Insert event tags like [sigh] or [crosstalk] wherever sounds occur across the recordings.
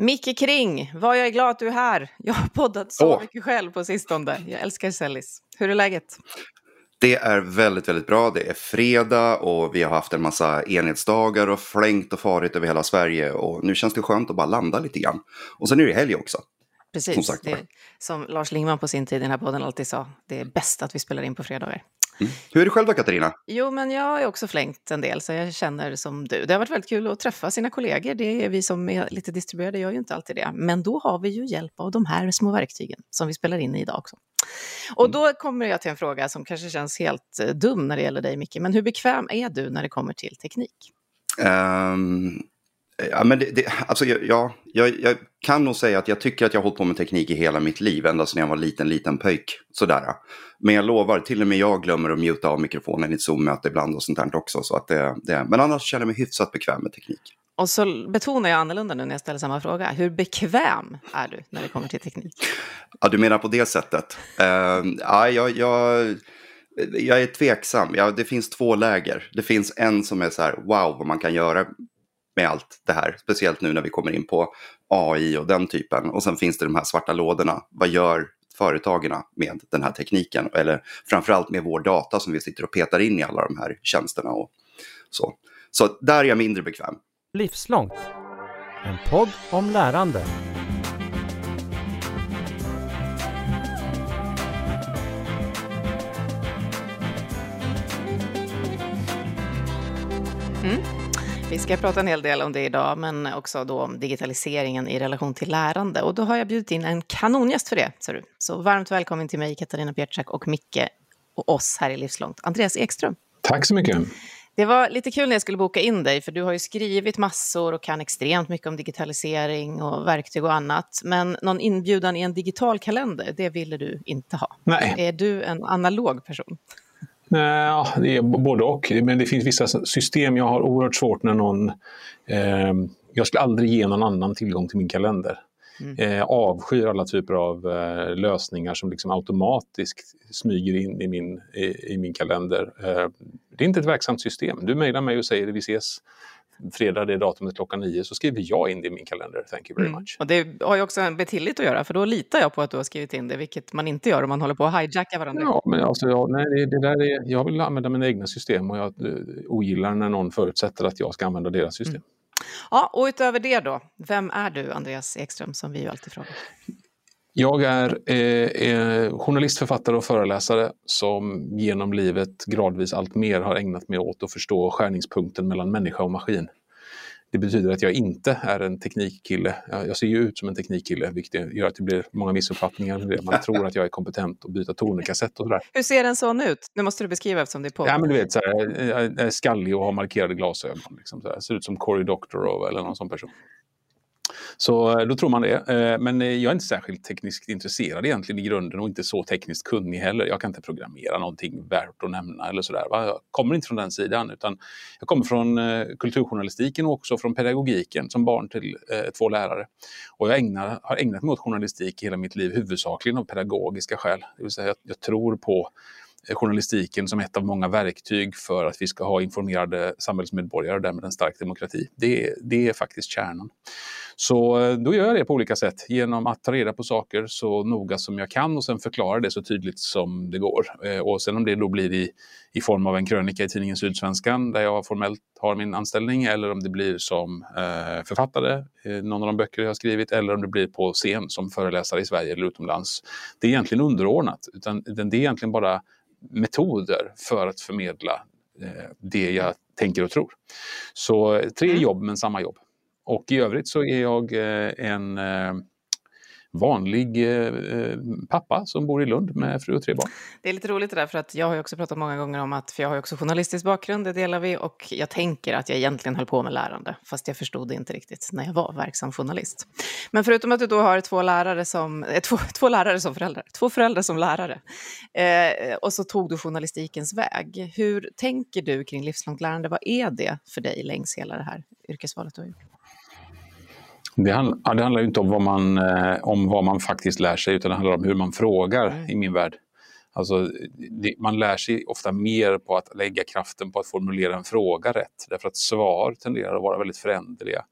Micke Kring, vad jag är glad att du är här. Jag har poddat så oh. mycket själv på sistone. Jag älskar Sellis. Hur är läget? Det är väldigt, väldigt bra. Det är fredag och vi har haft en massa enhetsdagar och flängt och farit över hela Sverige. Och nu känns det skönt att bara landa lite grann. Och sen är det helg också. Precis, som, som Lars Lingman på sin tid i den här podden alltid sa, det är bäst att vi spelar in på fredagar. Mm. Hur är det själv då Katarina? Jo, men jag har också flängt en del så jag känner som du. Det har varit väldigt kul att träffa sina kollegor. Det är vi som är lite distribuerade, gör ju inte alltid det. Men då har vi ju hjälp av de här små verktygen som vi spelar in i idag också. Och mm. då kommer jag till en fråga som kanske känns helt eh, dum när det gäller dig Micke, men hur bekväm är du när det kommer till teknik? Um, Ja, men det, det, alltså, ja, jag, jag, kan nog säga att jag tycker att jag har hållit på med teknik i hela mitt liv, ända sedan jag var liten, liten pöjk. Sådär. Men jag lovar, till och med jag glömmer att muta av mikrofonen i ett Zoom-möte ibland och sånt där också. Så att det, det, men annars känner jag mig hyfsat bekväm med teknik. Och så betonar jag annorlunda nu när jag ställer samma fråga. Hur bekväm är du när det kommer till teknik? Ja, du menar på det sättet? Uh, ja, jag, jag, jag är tveksam. Ja, det finns två läger. Det finns en som är så här, wow, vad man kan göra med allt det här. Speciellt nu när vi kommer in på AI och den typen. Och sen finns det de här svarta lådorna. Vad gör företagen med den här tekniken? Eller framförallt med vår data som vi sitter och petar in i alla de här tjänsterna. Och så. så där är jag mindre bekväm. Livslångt. En podd om lärande. Vi ska prata en hel del om det idag, men också då om digitaliseringen i relation till lärande. Och då har jag bjudit in en kanongäst för det, ser du. Så varmt välkommen till mig, Katarina Pietschak och Micke och oss här i Livslångt, Andreas Ekström. Tack så mycket. Det var lite kul när jag skulle boka in dig, för du har ju skrivit massor och kan extremt mycket om digitalisering och verktyg och annat. Men någon inbjudan i en digital kalender, det ville du inte ha. Nej. Är du en analog person? Ja, det är både och. Men det finns vissa system jag har oerhört svårt när någon... Eh, jag skulle aldrig ge någon annan tillgång till min kalender. Mm. Eh, avskyr alla typer av eh, lösningar som liksom automatiskt smyger in i min, i, i min kalender. Eh, det är inte ett verksamt system. Du mejlar mig och säger att vi ses fredag det datumet klockan nio så skriver jag in det i min kalender. Thank you very mm. much. Och det har ju också med tillit att göra, för då litar jag på att du har skrivit in det, vilket man inte gör om man håller på att hijacka varandra. Ja, men alltså, jag, nej, det, det där är, jag vill använda mina egna system och jag uh, ogillar när någon förutsätter att jag ska använda deras system. Mm. Ja, och utöver det då, vem är du, Andreas Ekström, som vi ju alltid frågar? Jag är eh, eh, journalist, författare och föreläsare som genom livet gradvis allt mer har ägnat mig åt att förstå skärningspunkten mellan människa och maskin. Det betyder att jag inte är en teknikkille. Jag ser ju ut som en teknikkille, vilket gör att det blir många missuppfattningar. Med det. Man tror att jag är kompetent att byta tonerkassett och sådär. Hur ser en sån ut? Nu måste du beskriva eftersom det är på. Ja, men du vet, så här, jag är skallig och har markerade glasögon. Liksom, så här. Ser ut som Cory Doctorow eller någon sån person. Så eh, då tror man det. Eh, men eh, jag är inte särskilt tekniskt intresserad egentligen i grunden och inte så tekniskt kunnig heller. Jag kan inte programmera någonting värt att nämna eller sådär. Jag kommer inte från den sidan utan jag kommer från kulturjournalistiken och också från pedagogiken som barn till två lärare. Och jag ägnar, har ägnat mig åt journalistik hela mitt liv huvudsakligen av pedagogiska skäl. Det vill säga jag, jag tror på journalistiken som ett av många verktyg för att vi ska ha informerade samhällsmedborgare och därmed en stark demokrati. Det, det är faktiskt kärnan. Så eh, då gör jag det på olika sätt genom att ta reda på saker så noga som jag kan och sen förklara det så tydligt som det går. Eh, och sen om det då blir i, i form av en krönika i tidningen Sydsvenskan där jag formellt har min anställning eller om det blir som eh, författare, eh, någon av de böcker jag har skrivit eller om det blir på scen som föreläsare i Sverige eller utomlands. Det är egentligen underordnat, utan det är egentligen bara metoder för att förmedla eh, det jag tänker och tror. Så tre mm. jobb men samma jobb. Och i övrigt så är jag eh, en eh, vanlig eh, pappa som bor i Lund med fru och tre barn. Det är lite roligt det där, för att jag har ju också pratat många gånger om att, för jag har också journalistisk bakgrund, det delar vi, och jag tänker att jag egentligen höll på med lärande, fast jag förstod det inte riktigt när jag var verksam journalist. Men förutom att du då har två lärare som, eh, två, [laughs] två lärare som föräldrar, två föräldrar som lärare, eh, och så tog du journalistikens väg. Hur tänker du kring livslångt lärande? Vad är det för dig längs hela det här yrkesvalet du har gjort? Det, handl ja, det handlar inte om vad, man, eh, om vad man faktiskt lär sig utan det handlar om hur man frågar mm. i min värld. Alltså, det, man lär sig ofta mer på att lägga kraften på att formulera en fråga rätt. Därför att svar tenderar att vara väldigt föränderliga.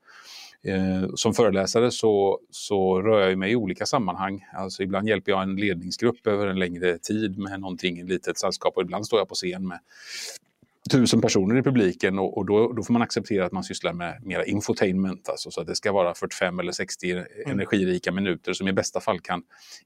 Eh, som föreläsare så, så rör jag mig i olika sammanhang. Alltså ibland hjälper jag en ledningsgrupp över en längre tid med någonting i ett litet sällskap och ibland står jag på scen med tusen personer i publiken och, och då, då, får man acceptera att man sysslar med mera infotainment, alltså så att det ska vara 45 eller 60 mm. energirika minuter som i bästa fall kan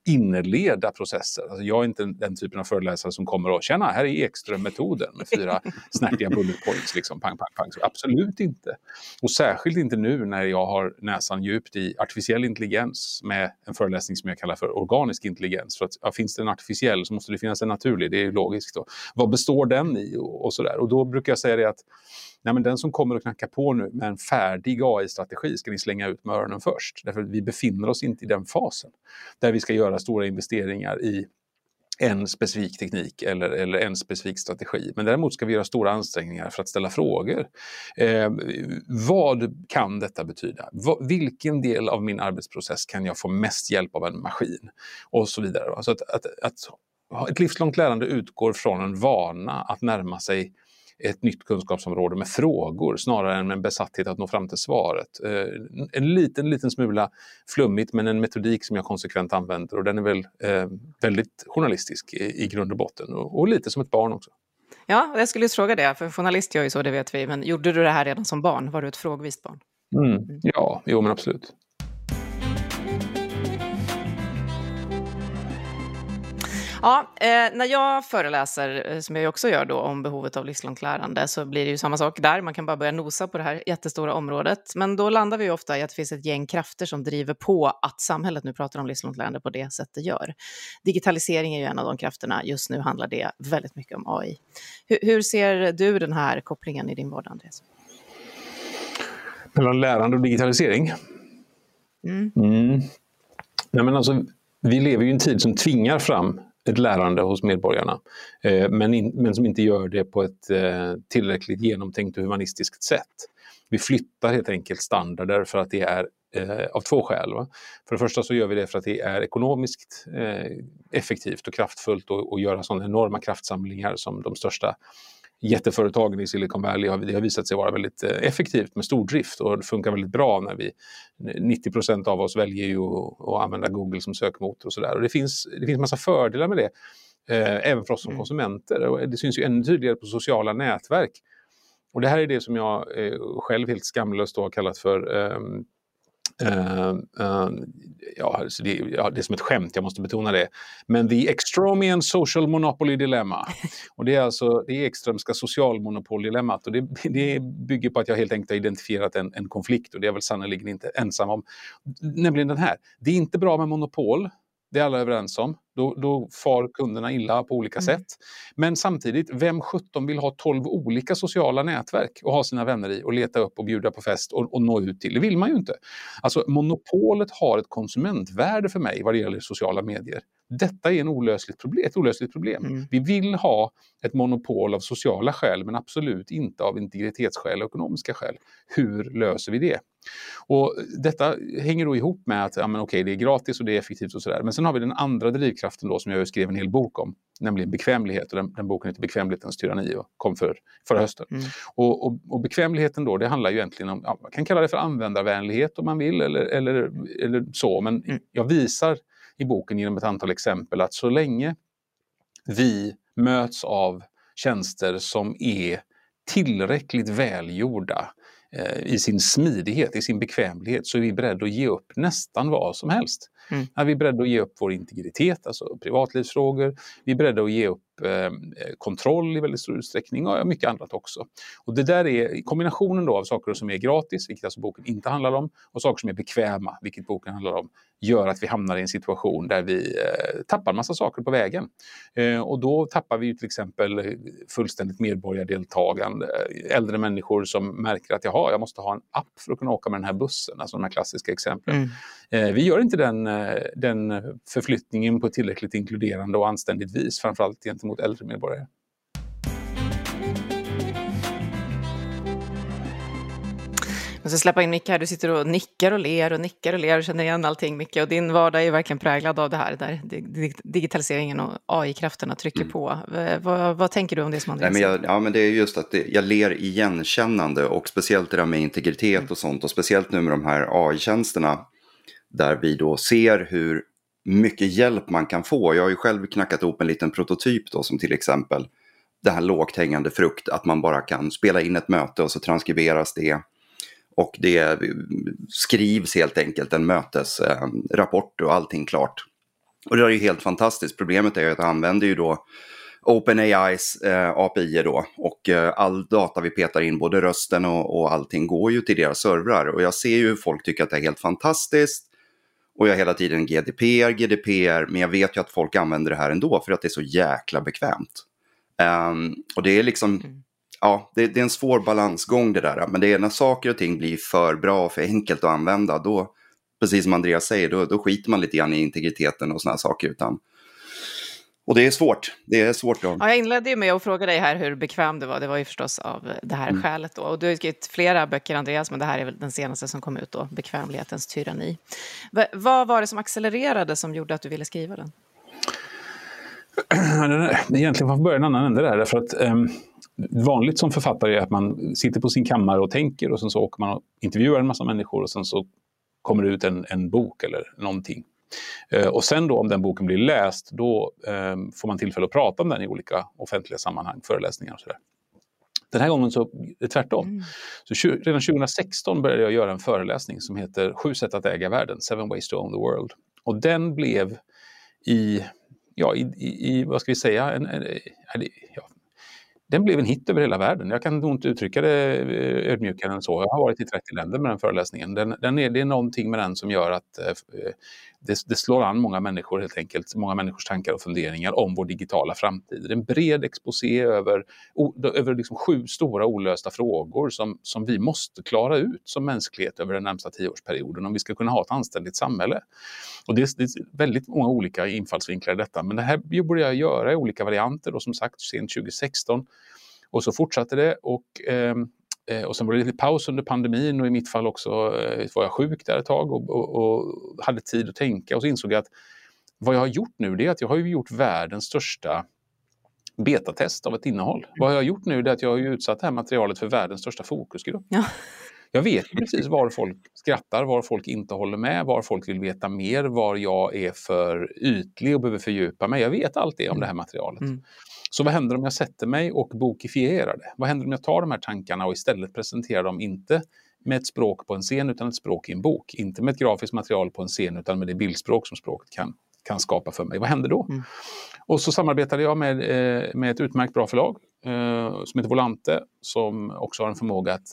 inleda processer. Alltså jag är inte den typen av föreläsare som kommer och “tjena, här är Ekström-metoden” med fyra [laughs] snärtiga bullet points, liksom pang, pang, pang. Så absolut inte. Och särskilt inte nu när jag har näsan djupt i artificiell intelligens med en föreläsning som jag kallar för organisk intelligens. För att ja, finns det en artificiell så måste det finnas en naturlig, det är ju logiskt. Då. Vad består den i och, och sådär då brukar jag säga det att nej men den som kommer och knackar på nu med en färdig AI-strategi ska ni slänga ut med öronen först. Därför att vi befinner oss inte i den fasen där vi ska göra stora investeringar i en specifik teknik eller, eller en specifik strategi. Men däremot ska vi göra stora ansträngningar för att ställa frågor. Eh, vad kan detta betyda? Va, vilken del av min arbetsprocess kan jag få mest hjälp av en maskin? Och så vidare. Alltså att, att, att ett livslångt lärande utgår från en vana att närma sig ett nytt kunskapsområde med frågor snarare än med en besatthet att nå fram till svaret. Eh, en liten, liten smula flummigt men en metodik som jag konsekvent använder och den är väl eh, väldigt journalistisk i, grund och botten och, och lite som ett barn också. Ja, jag skulle just fråga det, för journalist gör ju så, det vet vi. Men gjorde du det här redan som barn? Var du ett frågvist barn? Mm. Ja, jo men absolut. Ja, eh, när jag föreläser, eh, som jag också gör då, om behovet av livslångt lärande så blir det ju samma sak där. Man kan bara börja nosa på det här jättestora området. Men då landar vi ofta i att det finns ett gäng krafter som driver på att samhället nu pratar om livslångt lärande på det sätt det gör. Digitalisering är ju en av de krafterna. Just nu handlar det väldigt mycket om AI. Hur, hur ser du den här kopplingen i din vardag, Andreas? Mellan lärande och digitalisering? Mm. Mm. Nej, men alltså, vi lever ju i en tid som tvingar fram ett lärande hos medborgarna. Eh, men, in, men som inte gör det på ett eh, tillräckligt genomtänkt och humanistiskt sätt. Vi flyttar helt enkelt standarder för att det är eh, av två skäl. Va? För det första så gör vi det för att det är ekonomiskt eh, effektivt och kraftfullt att göra sådana enorma kraftsamlingar som de största jätteföretagen i Silicon Valley har, det har visat sig vara väldigt eh, effektivt med stordrift och det funkar väldigt bra när vi 90 procent av oss väljer ju att använda Google som sökmotor och sådär. Och det finns, det finns massa fördelar med det, eh, även för oss som mm. konsumenter. Och det syns ju ännu tydligare på sociala nätverk. Och det här är det som jag eh, själv helt skamlöst har kallat för um, Uh, uh, ja, det, ja, det är som ett skämt, jag måste betona det. Men the Extromian Social Monopoly Dilemma. [laughs] Och det är alltså det Ekströmska socialmonopoldilemmat. Och det, det bygger på att jag helt enkelt har identifierat en, en konflikt och det är jag väl sannerligen inte ensam om. Nämligen den här. Det är inte bra med monopol, det är alla överens om. Då, då far kunderna illa på olika mm. sätt. Men samtidigt, vem 17 vill ha 12 olika sociala nätverk och ha sina vänner i och leta upp och bjuda på fest och, och nå ut till? Det vill man ju inte. Alltså monopolet har ett konsumentvärde för mig vad det gäller sociala medier. Detta är en olösligt problem, ett olösligt problem. Mm. Vi vill ha ett monopol av sociala skäl men absolut inte av integritetsskäl och ekonomiska skäl. Hur löser vi det? Och detta hänger då ihop med att ja, men okej, det är gratis och det är effektivt och sådär. Men sen har vi den andra drivkraften då som jag skrev en hel bok om, nämligen bekvämlighet. Och den, den boken heter Bekvämlighetens tyranni och kom för, förra hösten. Mm. Och, och, och, bekvämligheten då, det handlar ju egentligen om, ja, man kan kalla det för användarvänlighet om man vill eller, eller, eller så. Men mm. jag visar i boken genom ett antal exempel att så länge vi möts av tjänster som är tillräckligt välgjorda eh, i sin smidighet, i sin bekvämlighet, så är vi beredda att ge upp nästan vad som helst. Mm. Är vi beredda att ge upp vår integritet, alltså privatlivsfrågor. Vi är beredda att ge upp eh, kontroll i väldigt stor utsträckning och mycket annat också. Och det där är kombinationen då av saker som är gratis, vilket alltså boken inte handlar om, och saker som är bekväma, vilket boken handlar om, gör att vi hamnar i en situation där vi eh, tappar massa saker på vägen. Eh, och då tappar vi till exempel fullständigt medborgardeltagande. Äldre människor som märker att jaha, jag måste ha en app för att kunna åka med den här bussen, alltså de här klassiska exemplen. Mm. Eh, vi gör inte den, eh, den förflyttningen på ett tillräckligt inkluderande och anständigt vis, framförallt gentemot äldre medborgare. Och så släppa in Micke här, du sitter och nickar och ler och nickar och ler och känner igen allting Micke. Och din vardag är verkligen präglad av det här, där digitaliseringen och AI-krafterna trycker mm. på. Vad, vad, tänker du om det som Andreas Nej, men jag, Ja, men det är just att det, jag ler igenkännande och speciellt det där med integritet mm. och sånt och speciellt nu med de här AI-tjänsterna där vi då ser hur mycket hjälp man kan få. Jag har ju själv knackat ihop en liten prototyp då som till exempel det här lågt hängande frukt, att man bara kan spela in ett möte och så transkriberas det. Och det skrivs helt enkelt en mötesrapport och allting klart. Och det är ju helt fantastiskt. Problemet är ju att jag använder ju då OpenAIs eh, API då och eh, all data vi petar in, både rösten och, och allting går ju till deras servrar. Och jag ser ju hur folk tycker att det är helt fantastiskt. Och jag har hela tiden GDPR, GDPR, men jag vet ju att folk använder det här ändå för att det är så jäkla bekvämt. Um, och det är liksom, mm ja, det, det, är en svår balansgång det där. Men det är när saker och ting blir för bra och för enkelt att använda, då, precis som Andreas säger, då, då skiter man lite grann i integriteten och sådana saker. Utan, och det är svårt. Det är svårt. Då. Ja, jag inledde ju med att fråga dig här hur bekväm du var. Det var ju förstås av det här mm. skälet. Då. Och du har skrivit flera böcker, Andreas, men det här är väl den senaste som kom ut då, Bekvämlighetens tyranni. V vad var det som accelererade som gjorde att du ville skriva den? [clears throat] Egentligen får man börja en annan ände där. Därför att, eh, vanligt som författare är att man sitter på sin kammare och tänker och sen så åker man och intervjuar en massa människor och sen så kommer det ut en, en bok eller någonting. Eh, och sen då om den boken blir läst, då eh, får man tillfälle att prata om den i olika offentliga sammanhang, föreläsningar och sådär. Den här gången så är det tvärtom. Mm. Så redan 2016 började jag göra en föreläsning som heter Sju sätt att äga världen, Seven ways to own the world. Och den blev i ja, i, i, vad ska vi säga, en, en, ja, den blev en hit över hela världen. Jag kan nog inte uttrycka det eh, ödmjukare än så. Jag har varit i 30 länder med den föreläsningen. Den, den är, det är någonting med den som gör att eh, eh det, det, slår an många människor helt enkelt, många människors tankar och funderingar om vår digitala framtid. Det är en bred exposé över, över liksom sju stora olösta frågor som, som vi måste klara ut som mänsklighet över den närmsta tioårsperioden om vi ska kunna ha ett anständigt samhälle. Och det, är, det är väldigt många olika infallsvinklar i detta, men det här började jag göra i olika varianter och som sagt sent 2016 och så fortsatte det och eh, och sen var det lite paus under pandemin och i mitt fall också eh, var jag sjuk där ett tag och, och, och, hade tid att tänka och så insåg jag att vad jag har gjort nu det är att jag har gjort världens största betatest av ett innehåll. Vad jag har gjort nu är att jag har utsatt det här materialet för världens största fokusgrupp. Ja. [laughs] Jag vet precis var folk skrattar, var folk inte håller med, var folk vill veta mer, var jag är för ytlig och behöver fördjupa mig. Jag vet allt det om det här materialet. Mm. Så vad händer om jag sätter mig och bokifierar det? Vad händer om jag tar de här tankarna och istället presenterar dem inte med ett språk på en scen utan ett språk i en bok. Inte med ett grafiskt material på en scen utan med det bildspråk som språket kan, kan skapa för mig. Vad händer då? Mm. Och så samarbetade jag med, eh, med ett utmärkt bra förlag eh, som heter Volante som också har en förmåga att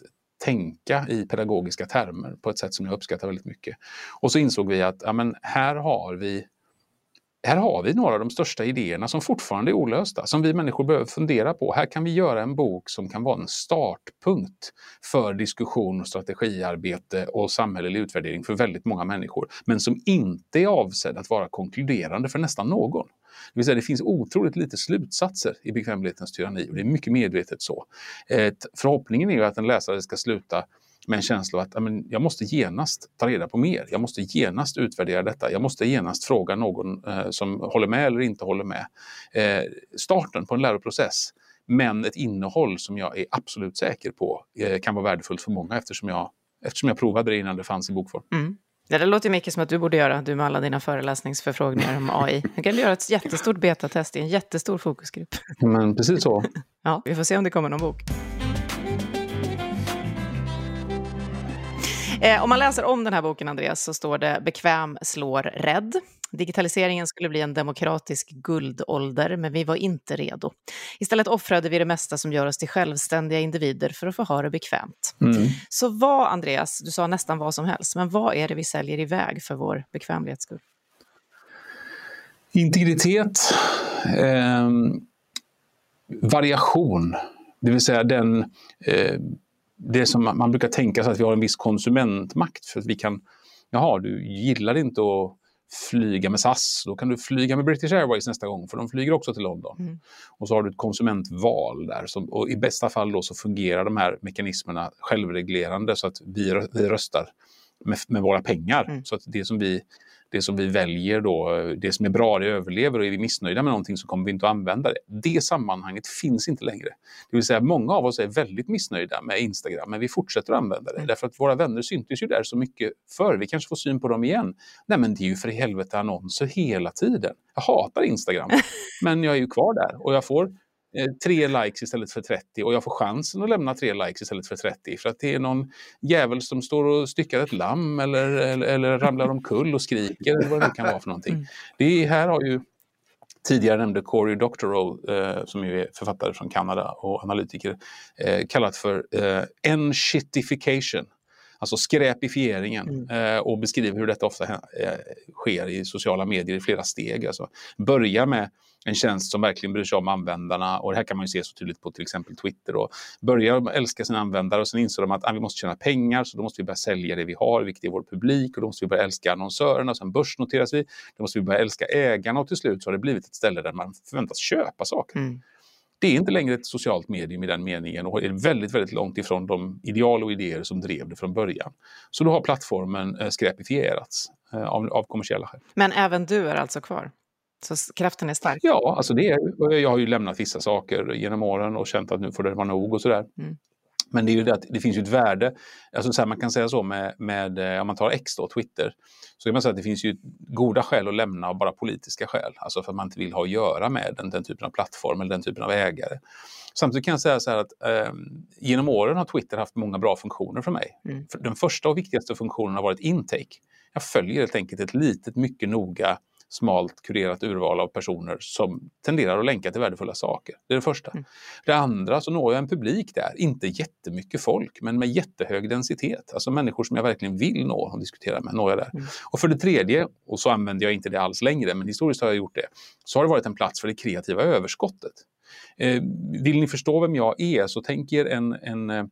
tänka i pedagogiska termer på ett sätt som jag uppskattar väldigt mycket. Och så insåg vi att ja, men här har vi här har vi några av de största idéerna som fortfarande är olösta, som vi människor behöver fundera på. Här kan vi göra en bok som kan vara en startpunkt för diskussion, strategiarbete och samhällelig utvärdering för väldigt många människor, men som inte är avsedd att vara konkluderande för nästan någon. Det vill säga det finns otroligt lite slutsatser i bekvämlighetens tyranni och det är mycket medvetet så. förhoppningen är ju att en läsare ska sluta med en känsla av att men, jag måste genast ta reda på mer. Jag måste genast utvärdera detta. Jag måste genast fråga någon eh, som håller med eller inte håller med. Eh, starten på en läroprocess, men ett innehåll som jag är absolut säker på eh, kan vara värdefullt för många eftersom jag, eftersom jag provade det innan det fanns i bokform. Mm. Det låter mycket som att du borde göra, du med alla dina föreläsningsförfrågningar om AI. Du kan göra ett jättestort betatest i en jättestor fokusgrupp. Men precis så. [laughs] ja, vi får se om det kommer någon bok. Eh, om man läser om den här boken, Andreas, så står det bekväm slår rädd. Digitaliseringen skulle bli en demokratisk guldålder, men vi var inte redo. Istället offrade vi det mesta som gör oss till självständiga individer för att få ha det bekvämt. Mm. Så vad, Andreas, du sa nästan vad som helst, men vad är det vi säljer iväg för vår bekvämlighets skull? Integritet, eh, variation, det vill säga den eh, det som man brukar tänka sig att vi har en viss konsumentmakt för att vi kan, jaha, du gillar inte att flyga med SAS. Då kan du flyga med British Airways nästa gång, för de flyger också till London. Mm. Och så har du ett konsumentval där. Som, och i bästa fall då så fungerar de här mekanismerna självreglerande så att vi, vi röstar med, med våra pengar. Mm. Så att det som vi det som vi väljer då, det som är bra, det överlever och är vi missnöjda med någonting så kommer vi inte att använda det. Det sammanhanget finns inte längre. Det vill säga många av oss är väldigt missnöjda med Instagram men vi fortsätter att använda det. Mm. Därför att våra vänner syntes ju där så mycket förr. Vi kanske får syn på dem igen. Nej men det är ju för i helvete annonser hela tiden. Jag hatar Instagram [laughs] men jag är ju kvar där och jag får tre likes istället för 30 och jag får chansen att lämna tre likes istället för 30 för att det är någon jävel som står och styckar ett lamm eller, eller, eller ramlar omkull och skriker eller vad det nu kan vara för någonting. Mm. Det här har ju tidigare nämnde Cory Doctorow, eh, som ju är författare från Kanada och analytiker, eh, kallat för eh, en-shitification. Alltså skräpifieringen eh, och beskriver hur detta ofta eh, sker i sociala medier i flera steg. Alltså, börja med en tjänst som verkligen bryr sig om användarna och det här kan man ju se så tydligt på till exempel Twitter. Då. Börjar älska sina användare och sen inser de att ah, vi måste tjäna pengar så då måste vi börja sälja det vi har, vilket är vår publik och då måste vi börja älska annonsörerna och sen börsnoteras vi. Då måste vi börja älska ägarna och till slut så har det blivit ett ställe där man förväntas köpa saker. Mm. Det är inte längre ett socialt medium i den meningen och är väldigt, väldigt långt ifrån de ideal och idéer som drev det från början. Så då har plattformen eh, skräpifierats eh, av, av kommersiella skäl. Men även du är alltså kvar? Så kraften är stark? Ja, alltså det är, jag har ju lämnat vissa saker genom åren och känt att nu får det vara nog och sådär. Mm. Men det är ju det att det finns ju ett värde, alltså så här, man kan säga så med, med, eh, om man tar X då, Twitter, så kan man säga att det finns ju goda skäl att lämna av bara politiska skäl, alltså för att man inte vill ha att göra med den, den typen av plattform eller den typen av ägare. Samtidigt kan jag säga så här att eh, genom åren har Twitter haft många bra funktioner för mig. Mm. Den första och viktigaste funktionen har varit intake. Jag följer helt enkelt ett litet, mycket noga smalt kurerat urval av personer som tenderar att länka till värdefulla saker. Det är det första. Mm. Det andra så når jag en publik där, inte jättemycket folk men med jättehög densitet. Alltså människor som jag verkligen vill nå och diskutera med, når jag där. Mm. Och för det tredje, och så använder jag inte det alls längre, men historiskt har jag gjort det, så har det varit en plats för det kreativa överskottet. Eh, vill ni förstå vem jag är så tänk er en, en eh,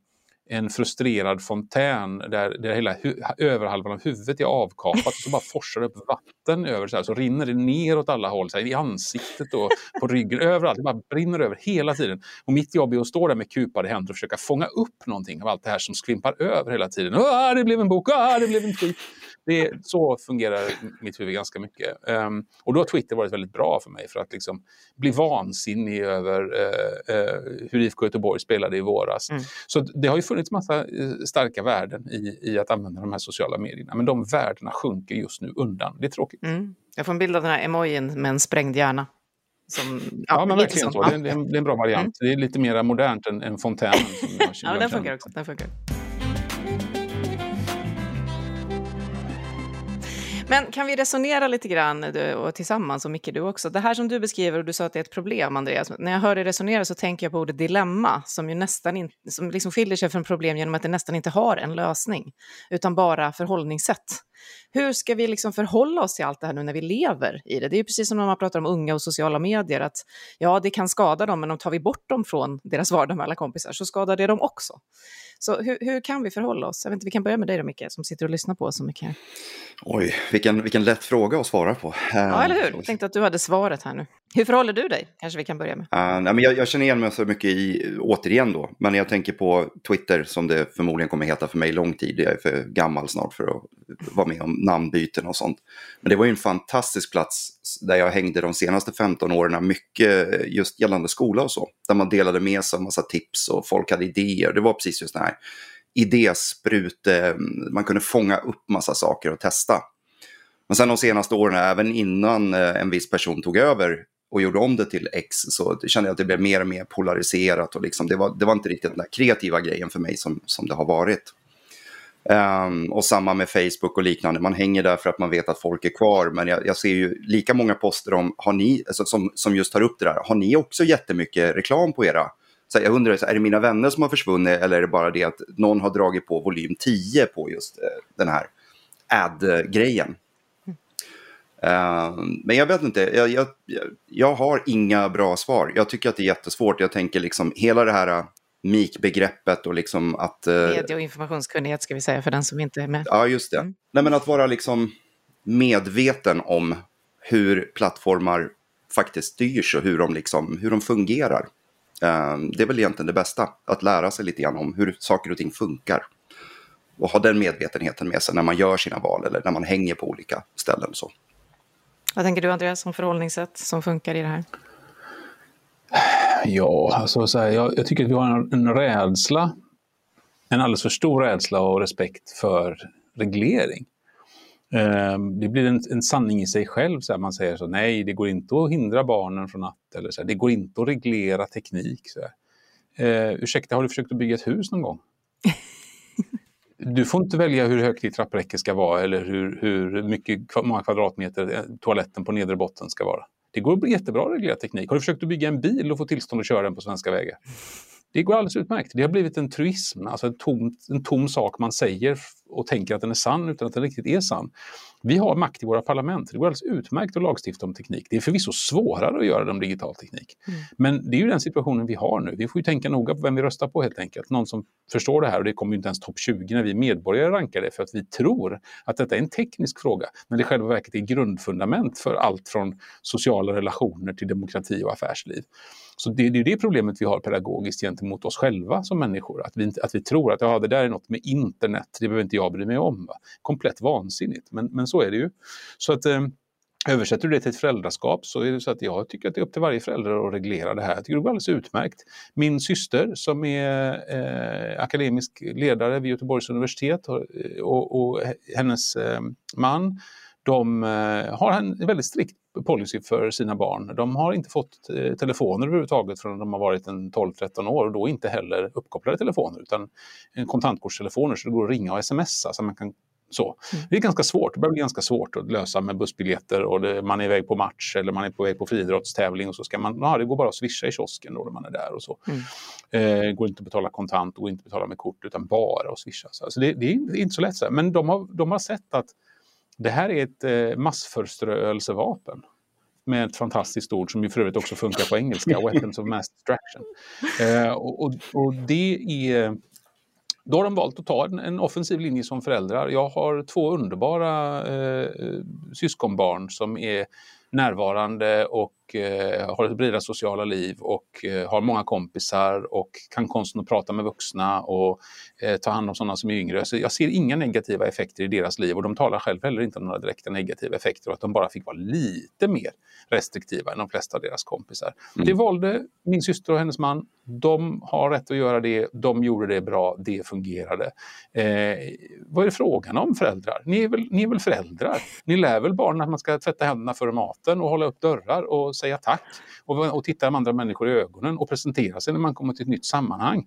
en frustrerad fontän där, där hela överhalvan av huvudet är avkapat och så bara forsar det upp vatten över så här, så rinner det ner åt alla håll, så här, i ansiktet och på ryggen, överallt. Det bara brinner över hela tiden. Och mitt jobb är att stå där med kupade händer och försöka fånga upp någonting av allt det här som skvimpar över hela tiden. Ah, det blev en bok, ah, det blev en tweet. Det så fungerar mitt huvud ganska mycket. Um, och då har Twitter varit väldigt bra för mig för att liksom bli vansinnig över uh, uh, hur IFK Göteborg spelade i våras. Mm. Så det har ju funnits massa uh, starka värden i, i att använda de här sociala medierna. Men de värdena sjunker just nu undan. Det är tråkigt. Mm. Jag får en bild av den här emojin med en sprängd hjärna. Som, Ja, men lite verkligen så. Ja. Det är, en, det är en bra variant. Det är lite mer modernt än, än fontänen. [laughs] Ja, den funkar också. Den funkar. Men kan vi resonera lite grann du, och tillsammans, och Micke du också? Det här som du beskriver, och du sa att det är ett problem, Andreas. När jag hör dig resonera så tänker jag på ordet dilemma, som ju nästan in, som liksom skiljer sig från problem genom att det nästan inte har en lösning, utan bara förhållningssätt. Hur ska vi liksom förhålla oss till allt det här nu när vi lever i det? Det är ju precis som när man pratar om unga och sociala medier, att ja, det kan skada dem, men om tar vi bort dem från deras vardag med alla kompisar så skadar det dem också. Så hur, hur kan vi förhålla oss? Jag vet inte, vi kan börja med dig då, Micke, som sitter och lyssnar på oss så mycket. Oj, vilken, vilken lätt fråga att svara på. Ja, eller hur? Jag tänkte att du hade svaret här nu. Hur förhåller du dig? Kanske vi kan börja med. Uh, nej, men jag, jag känner igen mig så mycket i, återigen då, men jag tänker på Twitter som det förmodligen kommer heta för mig lång tid. Jag är för gammal snart för att var med om namnbyten och sånt. Men det var ju en fantastisk plats där jag hängde de senaste 15 åren mycket just gällande skola och så. Där man delade med sig av massa tips och folk hade idéer. Det var precis just det här idésprute, eh, man kunde fånga upp massa saker och testa. Men sen de senaste åren, även innan eh, en viss person tog över och gjorde om det till X så kände jag att det blev mer och mer polariserat och liksom, det, var, det var inte riktigt den där kreativa grejen för mig som, som det har varit. Um, och samma med Facebook och liknande, man hänger där för att man vet att folk är kvar men jag, jag ser ju lika många poster om, har ni, alltså, som, som just tar upp det där, har ni också jättemycket reklam på era? Så jag undrar, så är det mina vänner som har försvunnit eller är det bara det att någon har dragit på volym 10 på just eh, den här ad-grejen? Ehm, men jag vet inte, jag, jag, jag har inga bra svar. Jag tycker att det är jättesvårt. Jag tänker liksom hela det här MIK-begreppet och liksom att... Uh, Medie och informationskunnighet ska vi säga för den som inte är med. ja, just det. Mm. Nej, men att vara liksom... medveten om hur plattformar faktiskt styrs och hur de, liksom, hur de fungerar. Eh, det är väl egentligen det bästa, att lära sig lite grann om hur saker och ting funkar. Och ha den medvetenheten med sig när man gör sina val eller när man hänger på olika ställen. Så. Vad tänker du Andreas som förhållningssätt som funkar i det här? Ja, alltså så här, jag, jag, tycker att vi har en, en rädsla, en alldeles för stor rädsla och respekt för reglering. Eh, det blir en, en, sanning i sig själv, så här, man säger så nej, det går inte att hindra barnen från att, eller så här, det går inte att reglera teknik. Så här. Eh, ursäkta, har du försökt att bygga ett hus någon gång? du får inte välja hur högt ditt trappräcke ska vara eller hur, hur mycket, många kvadratmeter eh, toaletten på nedre botten ska vara. Det går jättebra att reglera teknik. Har du försökt att bygga en bil och få tillstånd att köra den på svenska vägar? Det går alldeles utmärkt. Det har blivit en truism, alltså en tom, en tom sak man säger och tänker att den är sann utan att den riktigt är sann. Vi har makt i våra parlament. Det går alldeles utmärkt att lagstifta om teknik. Det är förvisso svårare att göra det om digital teknik. Mm. Men det är ju den situationen vi har nu. Vi får ju tänka noga på vem vi röstar på helt enkelt. Någon som förstår det här och det kommer ju inte ens topp 20 när vi medborgare rankar det för att vi tror att detta är en teknisk fråga. Men det i själva verket är grundfundament för allt från sociala relationer till demokrati och affärsliv. Så det, det är det problemet vi har pedagogiskt gentemot oss själva som människor. Att vi, att vi tror att ja, det där är något med internet, det behöver inte jag bry mig om. Va? Komplett vansinnigt, men, men så så är det ju. Så att eh, Översätter du det till ett föräldraskap så är det så att jag tycker att det är upp till varje förälder att reglera det här. Jag tycker det går alldeles utmärkt. Min syster som är eh, akademisk ledare vid Göteborgs universitet och, eh, och, och hennes eh, man de eh, har en väldigt strikt policy för sina barn. De har inte fått eh, telefoner överhuvudtaget förrän de har varit 12-13 år och då inte heller uppkopplade telefoner utan kontantkortstelefoner så det går att ringa och smsa så man kan så. Mm. Det är ganska svårt, det börjar bli ganska svårt att lösa med bussbiljetter och det, man är iväg på match eller man är på väg på friidrottstävling och så ska man, ja det går bara att swisha i kiosken då när man är där och så. Mm. Eh, går inte att betala kontant och går inte att betala med kort utan bara att swisha. Så alltså det, det, är inte så lätt. Så. Men de har, de har sett att det här är ett eh, massförströelsevapen med ett fantastiskt ord som ju för övrigt också funkar på engelska, [laughs] Weapons of Mass Distraction. Eh, och, och, och, det är... Då har de valt att ta en, en, offensiv linje som föräldrar. Jag har två underbara eh, eh syskonbarn som är närvarande och eh, har ett breda sociala liv och eh, har många kompisar och kan konsten att prata med vuxna och eh, ta hand om sådana som är yngre. Så jag ser inga negativa effekter i deras liv och de talar själv heller inte om några direkta negativa effekter och att de bara fick vara lite mer restriktiva än de flesta av deras kompisar. Mm. Det valde min syster och hennes man. De har rätt att göra det, de gjorde det bra, det fungerade. Eh, vad är det frågan om föräldrar? Ni är, väl, ni är väl föräldrar? Ni lär väl barnen att man ska tvätta händerna före maten och hålla upp dörrar och säga tack och, och titta andra människor i ögonen och presentera sig när man kommer till ett nytt sammanhang.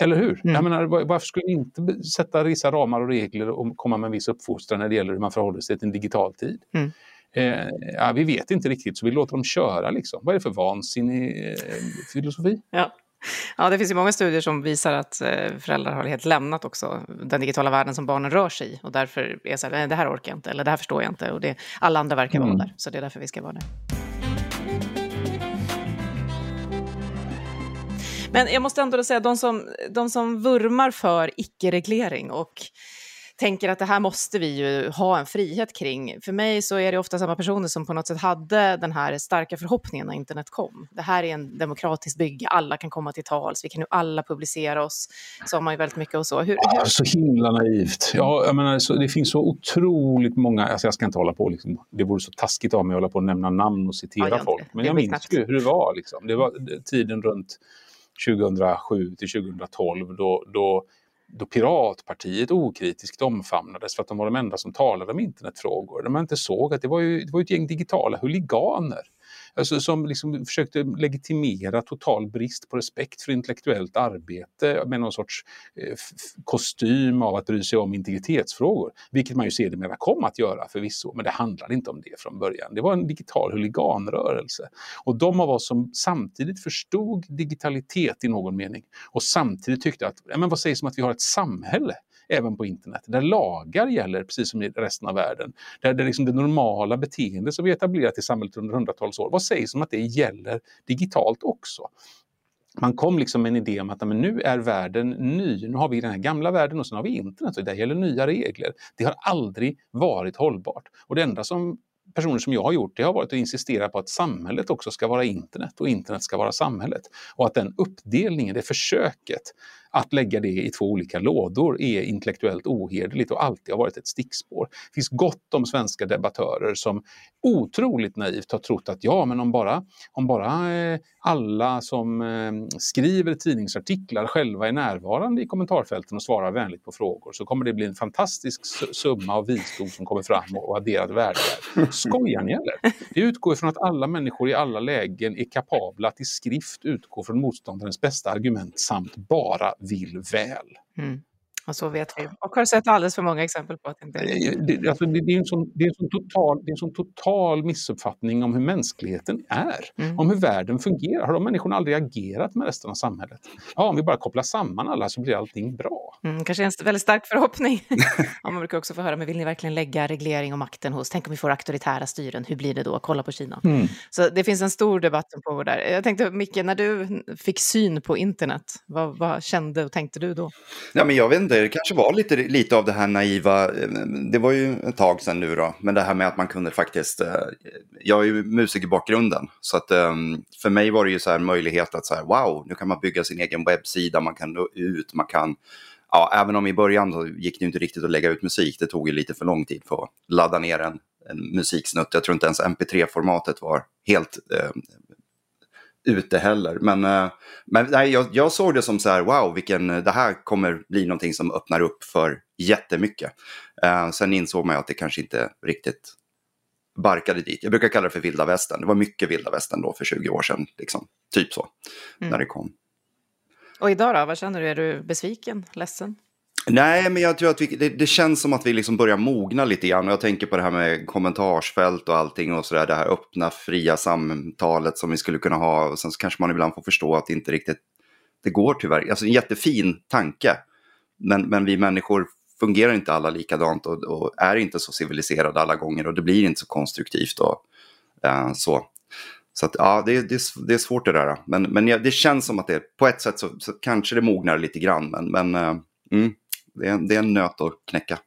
Eller hur? Mm. Jag menar, varför skulle ni inte sätta vissa ramar och regler och komma med en viss uppfostran när det gäller hur man förhåller sig till en digital tid? Mm. Eh, ja, vi vet inte riktigt, så vi låter dem köra. Liksom. Vad är det för vansinnig eh, filosofi? Ja. [laughs] Ja, det finns ju många studier som visar att eh, föräldrar har helt lämnat också den digitala världen som barnen rör sig i och därför är så här, det här orkar jag inte eller det här förstår jag inte och det, alla andra verkar mm. vara där, så det är därför vi ska vara där. Men jag måste ändå säga, de som, de som vurmar för icke-reglering och tänker att det här måste vi ju ha en frihet kring. För mig så är det ofta samma personer som på något sätt hade den här starka förhoppningen när internet kom. Det här är en demokratisk bygge, alla kan komma till tals, vi kan nu alla publicera oss. Så har man ju väldigt mycket och så. Hur, hur? Ja, så himla naivt. Ja, jag menar, så, det finns så otroligt många, alltså jag ska inte hålla på, liksom, det vore så taskigt av mig att hålla på och nämna namn och citera ja, folk. Men jag minns ju hur det var. Liksom. Det var tiden runt 2007 till 2012 då, då då Piratpartiet okritiskt omfamnades för att de var de enda som talade om internetfrågor. Där man inte såg att det var, ju, det var ett gäng digitala huliganer alltså, som liksom försökte legitimera total brist på respekt för intellektuellt arbete med någon sorts eh, kostym av att bry sig om integritetsfrågor. Vilket man ju sedermera kom att göra förvisso, men det handlade inte om det från början. Det var en digital huliganrörelse. Och de av oss som samtidigt förstod digitalitet i någon mening och samtidigt tyckte att, men vad sägs om att vi har ett samhälle även på internet, där lagar gäller precis som i resten av världen. Där det, liksom det normala beteende som vi etablerat i samhället under hundratals år, vad sägs om att det gäller digitalt också? man kom liksom med en idé om att men nu är världen ny. Nu har vi den här gamla världen och sen har vi internet och det gäller nya regler. Det har aldrig varit hållbart. Och det enda som personer som jag har gjort, det har varit att insistera på att samhället också ska vara internet och internet ska vara samhället. Och att den uppdelningen, det försöket att lägga det i två olika lådor är intellektuellt ohederligt och alltid har varit ett stickspår. Det finns gott om svenska debattörer som otroligt naivt har trott att ja, men om bara, om bara eh, alla som eh, skriver tidningsartiklar själva är närvarande i kommentarfälten och svarar vänligt på frågor så kommer det bli en fantastisk summa av visdom som kommer fram och adderat värde. Skojar ni eller? Det utgår från att alla människor i alla lägen är kapabla att i skrift utgå från motståndarens bästa argument samt bara vill väl. Mm. Och så vet vi. Och har sett alldeles för många exempel på att det inte är det. Alltså, det, är en sån, det, är en sån total, det är en sån total missuppfattning om hur mänskligheten är, mm. om hur världen fungerar. Har de människorna aldrig agerat med resten av samhället? Ja, om vi bara kopplar samman alla så blir allting bra. Mm, kanske en väldigt stark förhoppning. ja, man brukar också få höra, men vill ni verkligen lägga reglering och makten hos, tänk om vi får auktoritära styren, hur blir det då? Kolla på Kina. Mm. Så det finns en stor debatt som pågår där. Jag tänkte, Micke, när du fick syn på internet, vad, vad kände och tänkte du då? Ja, men jag vet inte, det kanske var lite, lite av det här naiva, eh, det var ju ett tag sedan nu då, men det här med att man kunde faktiskt, eh, jag är ju musikerbakgrunden, så att ehm, för mig var det ju så här möjlighet att så här, wow, nu kan man bygga sin egen webbsida, man kan nå ut, man kan ja, även om i början så gick det inte riktigt att lägga ut musik, det tog ju lite för lång tid för att ladda ner en, en musiksnutt. Jag tror inte ens mp3-formatet var helt eh, ute heller. Men, eh, men nej, jag, jag, såg det som så här, wow, vilken, det här kommer bli någonting som öppnar upp för jättemycket. Eh, sen insåg man ju att det kanske inte riktigt barkade dit. Jag brukar kalla det för vilda västern. Det var mycket vilda västern då för 20 år sedan, liksom. typ så, mm. när det kom. Och idag då, vad känner du? Är du besviken, ledsen? Nej, men jag tror att vi, det, det, känns som att vi liksom börjar mogna lite grann. Och jag tänker på det här med kommentarsfält och allting och sådär. Det här öppna, fria samtalet som vi skulle kunna ha. Och sen så kanske man ibland får förstå att det inte riktigt det går tyvärr. Alltså en jättefin tanke. Men, men vi människor fungerar inte alla likadant och, och är inte så civiliserade alla gånger. Och det blir inte så konstruktivt och eh, så. Så att, ja, det, det, det är svårt det där. Men, men det känns som att det på ett sätt så, så kanske det mognar lite grann. Men, men eh, mm det är, det är en nöt att knäcka.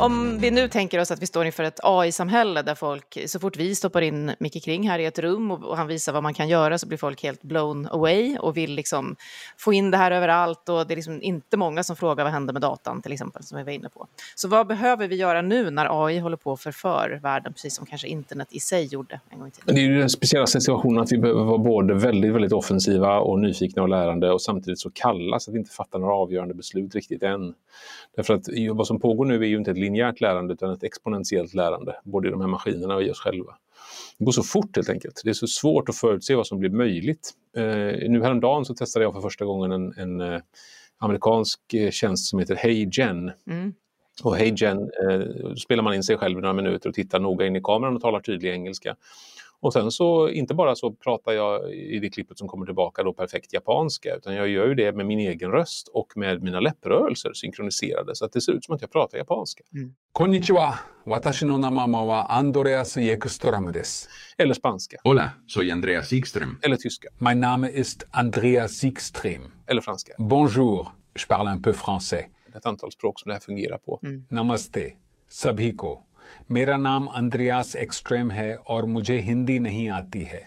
Om vi nu tänker oss att vi står inför ett AI-samhälle där folk, så fort vi stoppar in Micke Kring här i ett rum och, och, han visar vad man kan göra så blir folk helt blown away och vill liksom få in det här överallt och det är liksom inte många som frågar vad händer med datan till exempel som vi var inne på. Så vad behöver vi göra nu när AI håller på att förför världen precis som kanske internet i sig gjorde en gång i tiden? Det är ju den speciella situationen att vi behöver vara både väldigt, väldigt offensiva och nyfikna och lärande och samtidigt så kalla så att vi inte fattar några avgörande beslut riktigt än. Därför att vad som pågår nu är ju inte ett linjärt lärande utan ett exponentiellt lärande, både i de här maskinerna och i oss själva. Det går så fort helt enkelt. Det är så svårt att förutse vad som blir möjligt. Eh, nu häromdagen så testade jag för första gången en, en eh, amerikansk eh, tjänst som heter HeyGen. Mm. Och HeyGen, eh, spelar man in sig själv i några minuter och tittar noga in i kameran och talar tydlig engelska. Och sen så, inte bara så pratar jag i det klippet som kommer tillbaka då perfekt japanska, utan jag gör ju det med min egen röst och med mina läpprörelser synkroniserade så att det ser ut som att jag pratar japanska. Mm. Konnichiwa, watashi no namama wa Andreas Ekström des. Eller spanska. Hola, soy Andreas Ekström. Eller tyska. Mein Name ist Andreas Ekström. Eller franska. Bonjour, je parle un peu français. Ett antal språk som det här fungerar på. Mm. Namaste, sabhiko. मेरा नाम अंद्रयास एक्सट्रेम है और मुझे हिंदी नहीं आती है.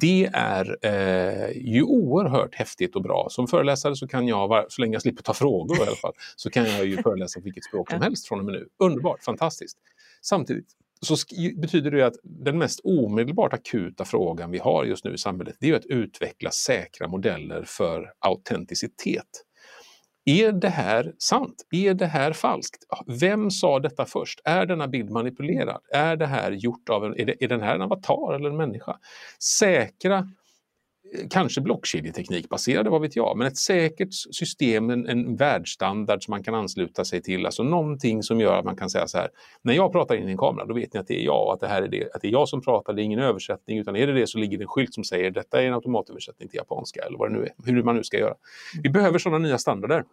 Det är eh, ju oerhört häftigt och bra. Som föreläsare så kan jag, så länge jag slipper ta frågor i alla fall, så kan jag ju föreläsa på vilket språk som helst från och med nu. Underbart, fantastiskt. Samtidigt så betyder det att den mest omedelbart akuta frågan vi har just nu i samhället, det är att utveckla säkra modeller för autenticitet. Är det här sant? Är det här falskt? Vem sa detta först? Är denna bild manipulerad? Är det här gjort av en, är, det, är den här en avatar eller en människa? Säkra, kanske blockkedjeteknikbaserade, vad vet jag, men ett säkert system, en, en världsstandard som man kan ansluta sig till, alltså någonting som gör att man kan säga så här, när jag pratar in i en kamera, då vet ni att det är jag att det här är det, att det är jag som pratar, det är ingen översättning, utan är det det så ligger det en skylt som säger detta är en automatöversättning till japanska eller vad det nu är, hur man nu ska göra. Vi behöver sådana nya standarder.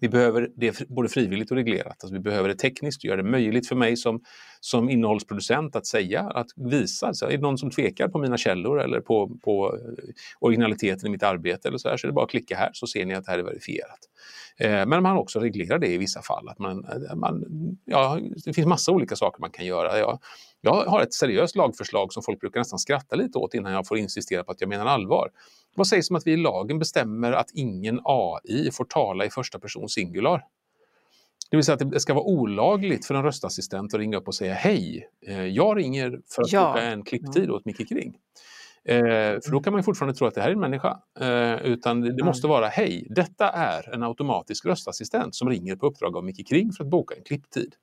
Vi behöver det både frivilligt och reglerat. Alltså vi behöver det tekniskt, göra det möjligt för mig som, som innehållsproducent att säga, att visa. Så är det någon som tvekar på mina källor eller på, på eh, originaliteten i mitt arbete eller så här, så är det bara att klicka här så ser ni att det här är verifierat. Eh, men man också reglerar det i vissa fall. Att man, eh, man, ja, det finns massa olika saker man kan göra. Ja jag har ett seriöst lagförslag som folk brukar nästan skratta lite åt innan jag får insistera på att jag menar allvar. Vad sägs om att vi i lagen bestämmer att ingen AI får tala i första person singular? Det vill säga att det ska vara olagligt för en röstassistent att ringa upp och säga hej, eh, jag ringer för att ja. boka en klipptid åt Micke Kring. Eh, för då kan man fortfarande tro att det här är en människa. Eh, utan det, det måste vara hej, detta är en automatisk röstassistent som ringer på uppdrag av Micke Kring för att boka en klipptid.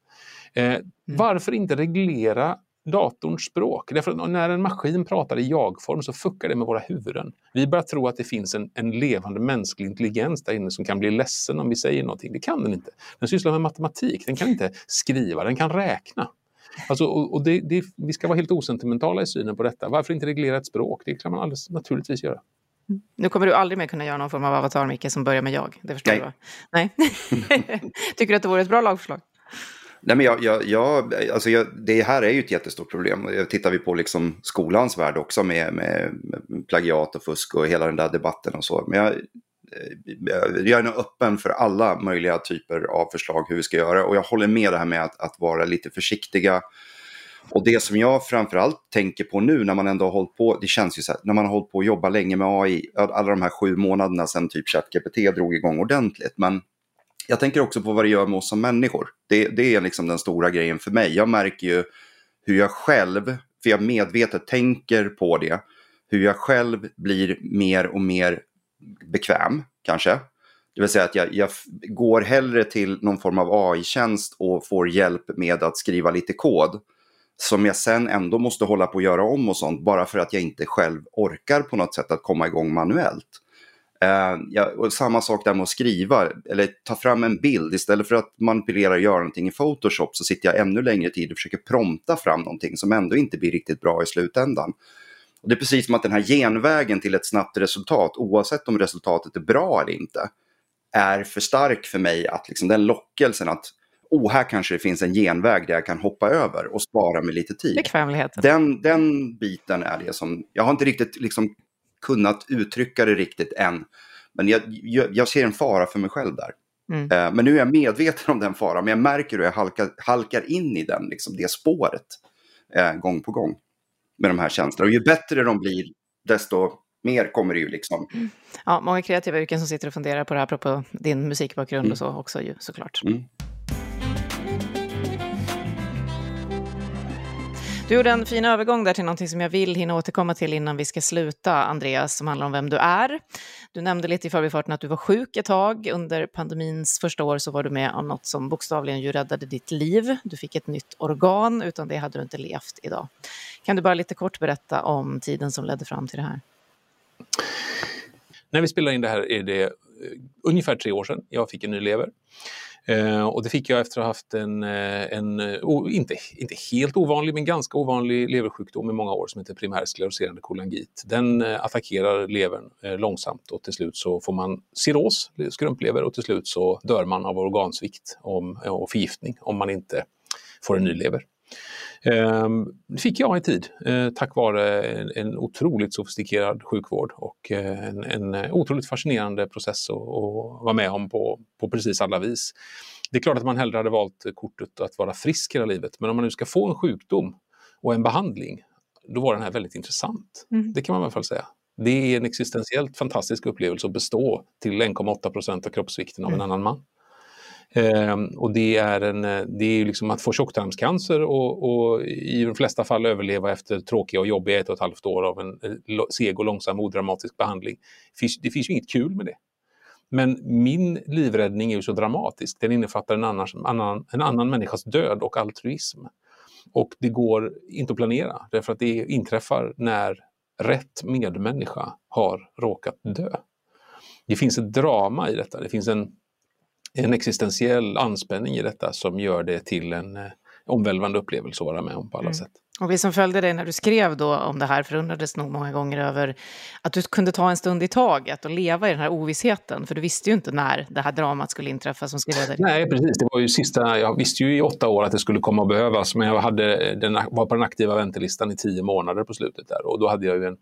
Eh, mm. Varför inte reglera datorns språk. Därför att när en maskin pratar i jag-form så fuckar det med våra huvuden. Vi börjar tro att det finns en, en levande mänsklig intelligens där inne som kan bli ledsen om vi säger någonting. Det kan den inte. Den sysslar med matematik, den kan inte skriva, den kan räkna. Alltså, och, och det, det, vi ska vara helt osentimentala i synen på detta. Varför inte reglera ett språk? Det kan man alldeles naturligtvis göra. Mm. Nu kommer du aldrig mer kunna göra någon form av avatar, Micke, som börjar med jag. Det förstår Nej. du va? Nej. [laughs] Tycker du att det vore ett bra lagförslag? Nej, men jag, jag, jag, alltså jag, det här är ju ett jättestort problem. Tittar vi på liksom skolans värld också med, med, med plagiat och fusk och hela den där debatten och så. Men jag, eh, jag är nog öppen för alla möjliga typer av förslag hur vi ska göra. Och jag håller med det här med att, att vara lite försiktiga. Och det som jag framförallt tänker på nu när man ändå har hållit på, det känns ju så här, när man har hållit på att jobba länge med AI, alla de här sju månaderna sedan typ ChatGPT drog igång ordentligt. Men jag tänker också på vad det gör med oss som människor. Det, det är liksom den stora grejen för mig. Jag märker ju hur jag själv, för jag medvetet tänker på det, hur jag själv blir mer och mer bekväm kanske. Det vill säga att jag, jag går hellre till någon form av AI-tjänst och får hjälp med att skriva lite kod som jag sen ändå måste hålla på att göra om och sånt bara för att jag inte själv orkar på något sätt att komma igång manuellt. Uh, ja, och samma sak där med att skriva, eller ta fram en bild. Istället för att manipulera och göra någonting i Photoshop så sitter jag ännu längre tid och försöker prompta fram någonting som ändå inte blir riktigt bra i slutändan. Och det är precis som att den här genvägen till ett snabbt resultat, oavsett om resultatet är bra eller inte, är för stark för mig att liksom den lockelsen att oh, här kanske det finns en genväg där jag kan hoppa över och spara mig lite tid. Bekvämligheten. Den, den biten är det som, jag har inte riktigt liksom kunnat uttrycka det riktigt än. Men jag, jag, jag ser en fara för mig själv där. Mm. Uh, men nu är jag medveten om den faran, men jag märker hur jag halkar, halkar in i den, liksom, det spåret uh, gång på gång med de här tjänsterna. Och ju bättre de blir, desto mer kommer det ju liksom. Mm. Ja, många kreativa yrken som sitter och funderar på det här, apropå din musikbakgrund mm. och så också ju såklart. Du gjorde en fin övergång där till någonting som jag vill hinna återkomma till innan vi ska sluta, Andreas, som handlar om vem du är. Du nämnde lite i förbifarten att du var sjuk ett tag. Under pandemins första år så var du med om något som bokstavligen ju räddade ditt liv. Du fick ett nytt organ, utan det hade du inte levt idag. Kan du bara lite kort berätta om tiden som ledde fram till det här? När vi spelar in det här är det eh, ungefär tre år sedan jag fick en ny lever. Eh, och det fick jag efter att ha haft en, eh, en oh, inte, inte helt ovanlig, men ganska ovanlig leversjukdom i många år som heter primär skleroserande kolangit. Den eh, attackerar levern eh, långsamt och till slut så får man cirros, skrumplever, och till slut så dör man av organsvikt om, och förgiftning om man inte får en ny lever. Ehm, det fick jag i tid eh, tack vare en, otroligt sofistikerad sjukvård och eh, en, en otroligt fascinerande process att, att vara med om på, på precis alla vis. Det är klart att man hellre hade valt kortet att vara frisk hela livet, men om man nu ska få en sjukdom och en behandling, då var den här väldigt intressant. Mm. Det kan man i alla fall säga. Det är en existentiellt fantastisk upplevelse att bestå till 1,8 procent av kroppsvikten av en mm. annan man. Eh, och det är, en, eh, det är liksom att få tjocktarmscancer och, och, i de flesta fall överleva efter tråkiga och jobbiga ett och ett halvt år av en eh, seg och långsam odramatisk behandling. Det finns, det finns ju inget kul med det. Men min livräddning är ju så dramatisk. Den innefattar en annan, en annan människas död och altruism. Och det går inte att planera därför att det inträffar när rätt medmänniska har råkat dö. Det finns ett drama i detta. Det finns en en existentiell anspänning i detta som gör det till en eh, omvälvande upplevelse att vara med om på alla mm. sätt. Och vi som följde dig när du skrev då om det här förundrades nog många gånger över att du kunde ta en stund i taget och leva i den här ovissheten. För du visste ju inte när det här dramat skulle inträffa som skulle leda dig. Nej, precis. Det var ju sista, jag visste ju i åtta år att det skulle komma att behövas, men jag hade, den, var på den aktiva väntelistan i tio månader på slutet där. Och då hade jag ju en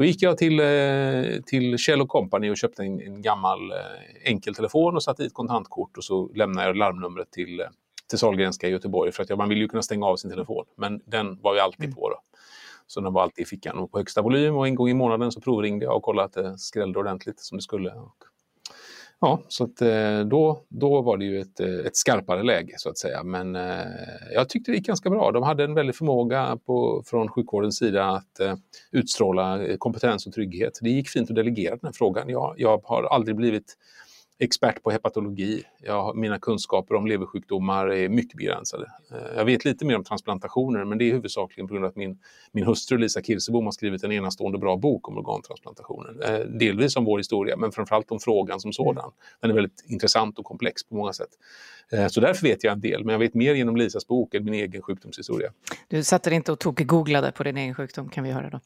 då gick jag till, eh, till Kjell Company och köpte en, en gammal eh, enkel telefon och satte i ett kontantkort och så lämnade jag larmnumret till, eh, till Sahlgrenska i Göteborg. För att man vill ju kunna stänga av sin telefon, men den var ju alltid mm. på. Då. Så den var alltid i fickan och på högsta volym och en gång i månaden så provringde jag och kollade att det skrällde ordentligt som det skulle. Och Ja, så att, eh, då, då var det ju ett, eh, ett skarpare läge så att säga. Men eh, jag tyckte det gick ganska bra. De hade en väldig förmåga på, från sjukvårdens sida att utstråla kompetens och trygghet. Det gick fint att delegera den här frågan. Jag, jag har aldrig blivit expert på hepatologi. Jag, mina kunskaper om leversjukdomar är mycket begränsade. Eh, jag vet lite mer om transplantationer men det är huvudsakligen på grund av att min, min hustru Lisa Kirsebom har skrivit en enastående bra bok om organtransplantationer. Eh, delvis om vår historia men framförallt om frågan som sådan. Den är väldigt intressant och komplex på många sätt. Eh, så därför vet jag en del, men jag vet mer genom Lisas bok än min egen sjukdomshistoria. Du satte dig inte och tok-googlade på din egen sjukdom kan vi höra då?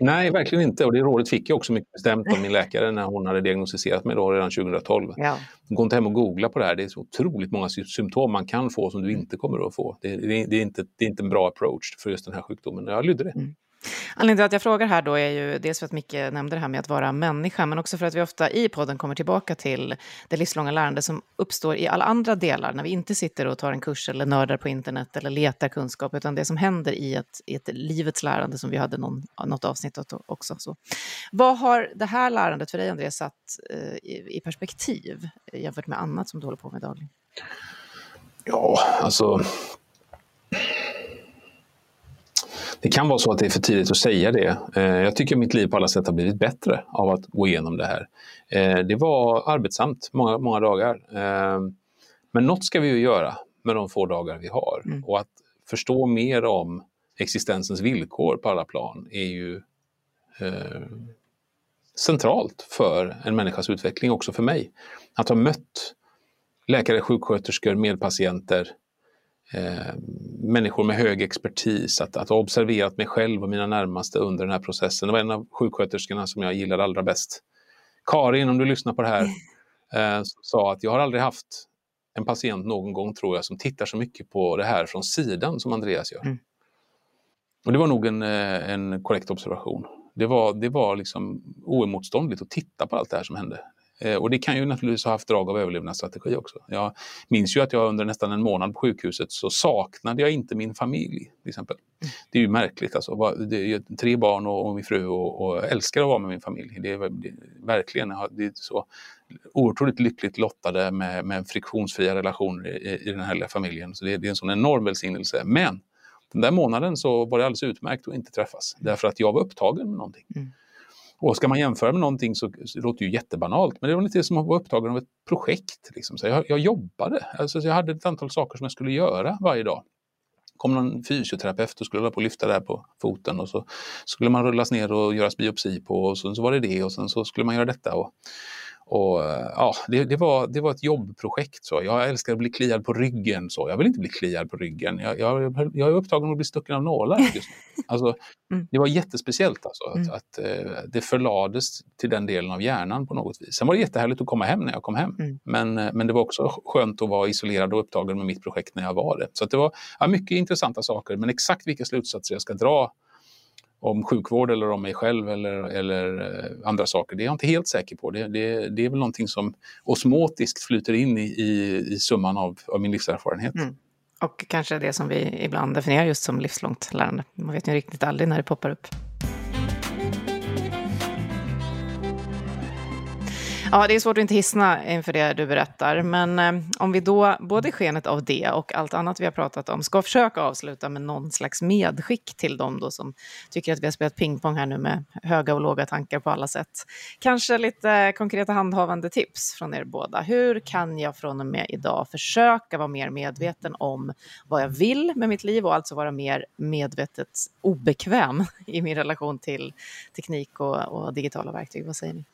Nej, verkligen inte. Och det rådet fick jag också mycket bestämt av min läkare när hon hade diagnostiserat mig då redan 2012. Ja. Gå inte hem och googla på det här. Det är så otroligt många symptom man kan få som du inte kommer att få. Det, det, det, är, inte, det är inte en bra approach för just den här sjukdomen. Jag lydde det. Mm. Anledningen till att jag frågar här då är ju dels för att Micke nämnde det här med att vara människa, men också för att vi ofta i podden kommer tillbaka till det livslånga lärande som uppstår i alla andra delar, när vi inte sitter och tar en kurs eller nördar på internet eller letar kunskap, utan det som händer i ett, i ett livets lärande som vi hade någon, något avsnitt också. Så. Vad har det här lärandet för dig, Andreas, satt eh, i, i perspektiv eh, jämfört med annat som du håller på med dagligen? Ja, alltså det kan vara så att det är för tidigt att säga det. Eh, jag tycker mitt liv på alla sätt har blivit bättre av att gå igenom det här. Eh, det var arbetsamt många, många dagar. Eh, men något ska vi ju göra med de få dagar vi har. Mm. Och att förstå mer om existensens villkor på alla plan är ju eh, centralt för en människas utveckling, också för mig. Att ha mött läkare, sjuksköterskor, medpatienter eh, människor med hög expertis, att, att ha observerat mig själv och mina närmaste under den här processen. Det var en av sjuksköterskorna som jag gillade allra bäst. Karin, om du lyssnar på det här, [laughs] eh, sa att jag har aldrig haft en patient någon gång, tror jag, som tittar så mycket på det här från sidan som Andreas gör. Mm. Och det var nog en, eh, en korrekt observation. Det var, det var liksom oemotståndligt att titta på allt det här som hände. Eh, och det kan ju naturligtvis ha haft drag av överlevnadsstrategi också. Jag minns ju att jag under nästan en månad på sjukhuset så saknade jag inte min familj. till exempel. Mm. Det är ju märkligt alltså. Det är tre barn och, min fru och, och älskar att vara med min familj. Det är, det verkligen det är så otroligt lyckligt lottade med, med friktionsfria relationer i, i den här lilla familjen. Så det, det är en sån enorm välsignelse. Men den där månaden så var det alldeles utmärkt att inte träffas. Därför att jag var upptagen med någonting. Mm. Och ska man jämföra med någonting så, så låter det ju jättebanalt, men det var lite som att vara upptagen av ett projekt. Liksom. Så jag, jag jobbade, alltså, jag hade ett antal saker som jag skulle göra varje dag kom någon fysioterapeut och skulle hålla på och lyfta där på foten och så skulle man rullas ner och göras biopsi på och så, så var det det och sen så skulle man göra detta. Och, och, eh, ja, det, det, var, det var ett jobbprojekt. Så. Jag älskar att bli kliad på ryggen. Så. Jag vill inte bli kliad på ryggen. Jag, jag, jag är upptagen att bli stucken av nålar just nu. [laughs] Alltså, mm. Det var jättespeciellt alltså, mm. att, att uh, det förlades till den delen av hjärnan på något vis. Sen var det jättehärligt att komma hem när jag kom hem. Mm. Men, uh, men det var också skönt att vara isolerad och upptagen med mitt projekt när jag var det. Så det var ja, mycket intressanta saker. Men exakt vilka slutsatser jag ska dra om sjukvård eller om mig själv eller, eller eh, andra saker. Det är jag inte helt säker på. Det, det, det är väl någonting som osmotiskt flyter in i, i, i summan av, av min livserfarenhet. Mm. Och kanske det som vi ibland definierar just som livslångt lärande. Man vet ju riktigt aldrig när det poppar upp. Ja, det är svårt att inte hissna inför det du berättar, men eh, om vi då, både skenet av det och allt annat vi har pratat om, ska försöka avsluta med någon slags medskick till dem då som tycker att vi har spelat pingpong här nu med höga och låga tankar på alla sätt. Kanske lite konkreta handhavande tips från er båda. Hur kan jag från och med idag försöka vara mer medveten om vad jag vill med mitt liv och alltså vara mer medvetet obekväm [laughs] i min relation till teknik och, och digitala verktyg? Vad säger ni?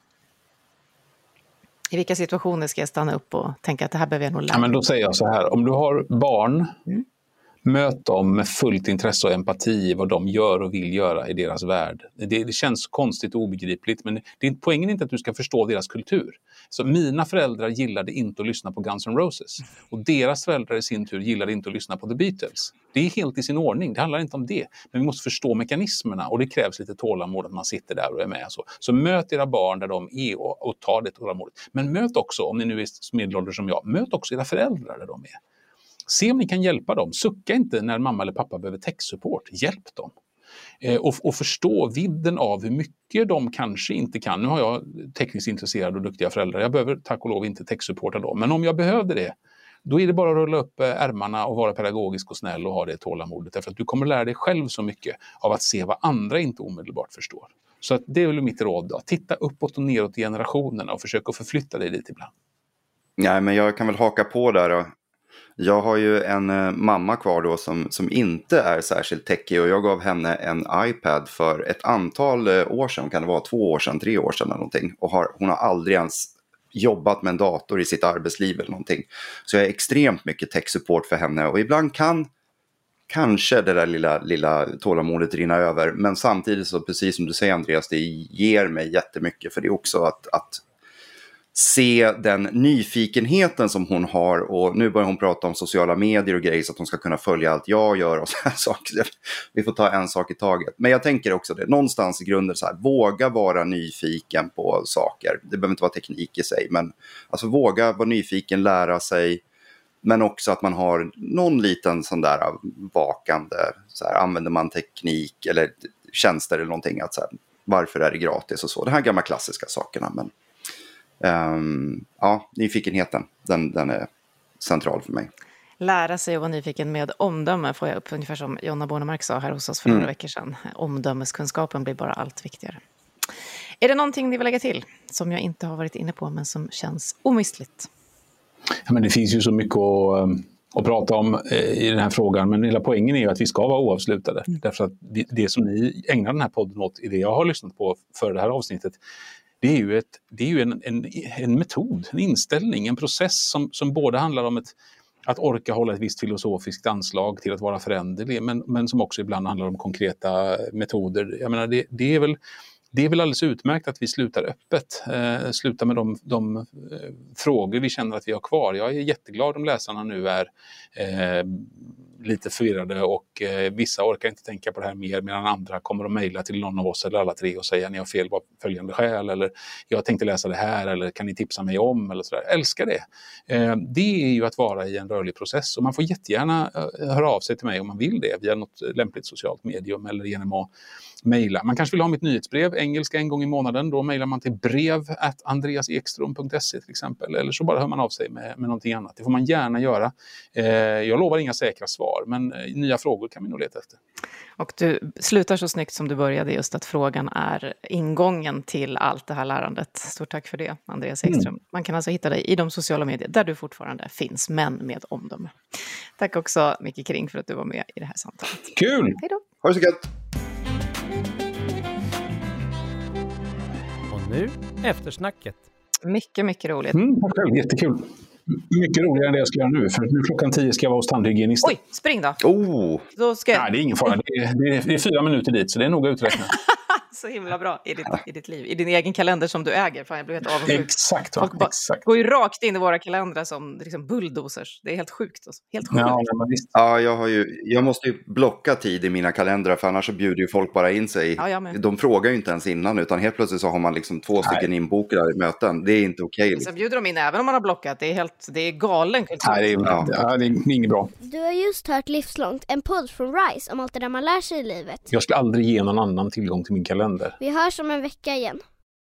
I vilka situationer ska jag stanna upp och tänka att det här behöver jag nog lära mig? Ja, men då säger jag så här, om du har barn, mm. Möt dem med fullt intresse och empati i vad de gör och vill göra i deras värld. Det, det känns konstigt och obegripligt men det, poängen är inte att du ska förstå deras kultur. Så mina föräldrar gillade inte att lyssna på Guns N' Roses och deras föräldrar i sin tur gillade inte att lyssna på The Beatles. Det är helt i sin ordning, det handlar inte om det. Men vi måste förstå mekanismerna och det krävs lite tålamod att man sitter där och är med. Så, så möt era barn där de är och, och ta det tålamodet. Men möt också, om ni nu är medelålders som jag, möt också era föräldrar där de är. Se om ni kan hjälpa dem. Sucka inte när mamma eller pappa behöver techsupport. Hjälp dem. Eh, och, och, förstå vidden av hur mycket de kanske inte kan. Nu har jag tekniskt intresserade och duktiga föräldrar. Jag behöver tack och lov inte techsupporta dem. Men om jag behövde det, då är det bara att rulla upp eh, ärmarna och vara pedagogisk och snäll och ha det tålamodet. Därför att du kommer lära dig själv så mycket av att se vad andra inte omedelbart förstår. Så att det är väl mitt råd. Då. Titta uppåt och neråt i generationerna och försök att förflytta dig dit ibland. Nej, men jag kan väl haka på där. Jag har ju en eh, mamma kvar då som, som inte är särskilt techig och jag gav henne en iPad för ett antal eh, år sedan, kan det vara två år sedan, tre år sedan eller någonting. Och har, hon har aldrig ens jobbat med en dator i sitt arbetsliv eller någonting. Så jag är extremt mycket tech-support för henne och ibland kan kanske det där lilla, lilla tålamodet rinna över. Men samtidigt så, precis som du säger Andreas, det ger mig jättemycket. För det är också att, att se den nyfikenheten som hon har och nu börjar hon prata om sociala medier och grejer så att hon ska kunna följa allt jag gör och [laughs] så här saker. Vi får ta en sak i taget. Men jag tänker också det, någonstans i grunden så här, våga vara nyfiken på saker. Det behöver inte vara teknik i sig, men alltså våga vara nyfiken, lära sig. Men också att man har någon liten sån där vakande, så här, använder man teknik eller tjänster eller någonting, att så här, varför är det gratis och så. De här gamla klassiska sakerna. Men um, ja, nyfikenheten, den, den är central för mig. Lära sig och vara nyfiken med omdöme får jag upp, ungefär som Jonna Bornemark sa här hos oss för några mm. veckor sedan. Omdömeskunskapen blir bara allt viktigare. Är det någonting ni vill lägga till som jag inte har varit inne på men som känns omistligt? Ja, men det finns ju så mycket att, ehm, att prata om eh, i den här frågan, men hela poängen är ju att vi ska vara oavslutade. Mm. Därför att det som ni ägnar den här podden åt, i det jag har lyssnat på för det här avsnittet, det är ju, ett, det är ju en, en, en metod, en inställning, en process som, som både handlar om ett, att orka hålla ett visst filosofiskt anslag till att vara föränderlig, men, men som också ibland handlar om konkreta metoder. Jag menar, det, det är väl det är väl alldeles utmärkt att vi slutar öppet, eh, slutar med de, de eh, frågor vi känner att vi har kvar. Jag är jätteglad om läsarna nu är eh, lite förvirrade och eh, vissa orkar inte tänka på det här mer medan andra kommer att mejla till någon av oss eller alla tre och säga ni har fel av följande skäl eller jag tänkte läsa det här eller kan ni tipsa mig om eller sådär. Älskar det. Eh, det är ju att vara i en rörlig process och man får jättegärna eh, höra av sig till mig om man vill det via något lämpligt socialt medium eller genom att mejla. Man kanske vill ha mitt nyhetsbrev, engelska en gång i månaden. Då mejlar man till brev andreasekstrom.se till exempel. Eller så bara hör man av sig med, med någonting annat. Det får man gärna göra. Eh, jag lovar inga säkra svar, men eh, nya frågor kan vi nog leta efter. Och du slutar så snyggt som du började, just att frågan är ingången till allt det här lärandet. Stort tack för det, Andreas mm. Ekström. Mm. Man kan alltså hitta dig i de sociala medier där du fortfarande finns, men med omdöme. Tack också, Micke Kring, för att du var med i det här samtalet. Kul! Hej då! Ha det så gött! nu eftersnacket. Mycket, mycket roligt. Mm, själv, jättekul. Mycket roligare än det jag ska göra nu, för nu klockan tio ska jag vara hos tandhygienisten. Oj, spring då! Oh. då ska... Nej, det är ingen fara. Det är, det är, det är fyra minuter dit, så det är noga uträknat. [laughs] [laughs] så himla bra i ditt, i ditt liv, i din egen kalender som du äger. Fan, jag blev helt [laughs] avundsjuk. Exakt. Folk bara exakt. går ju rakt in i våra kalendrar som liksom bulldozers. Det är helt sjukt. Alltså. Helt sjukt. Ja, ja jag, har ju, jag måste ju blocka tid i mina kalendrar för annars så bjuder ju folk bara in sig. Ja, De frågar ju inte ens innan utan helt plötsligt så har man liksom två stycken inbokade möten. Det är inte okej. Okay, liksom. Sen bjuder de in även om man har blockat. Det är, helt, det är galen kultur. Nej, det är, ja. ja. det är inget bra. Du har just hört Livslångt, en podd från RISE om allt det där man lär sig i livet. Jag skulle aldrig ge någon annan tillgång till min kalender. Vi hörs om en vecka igen.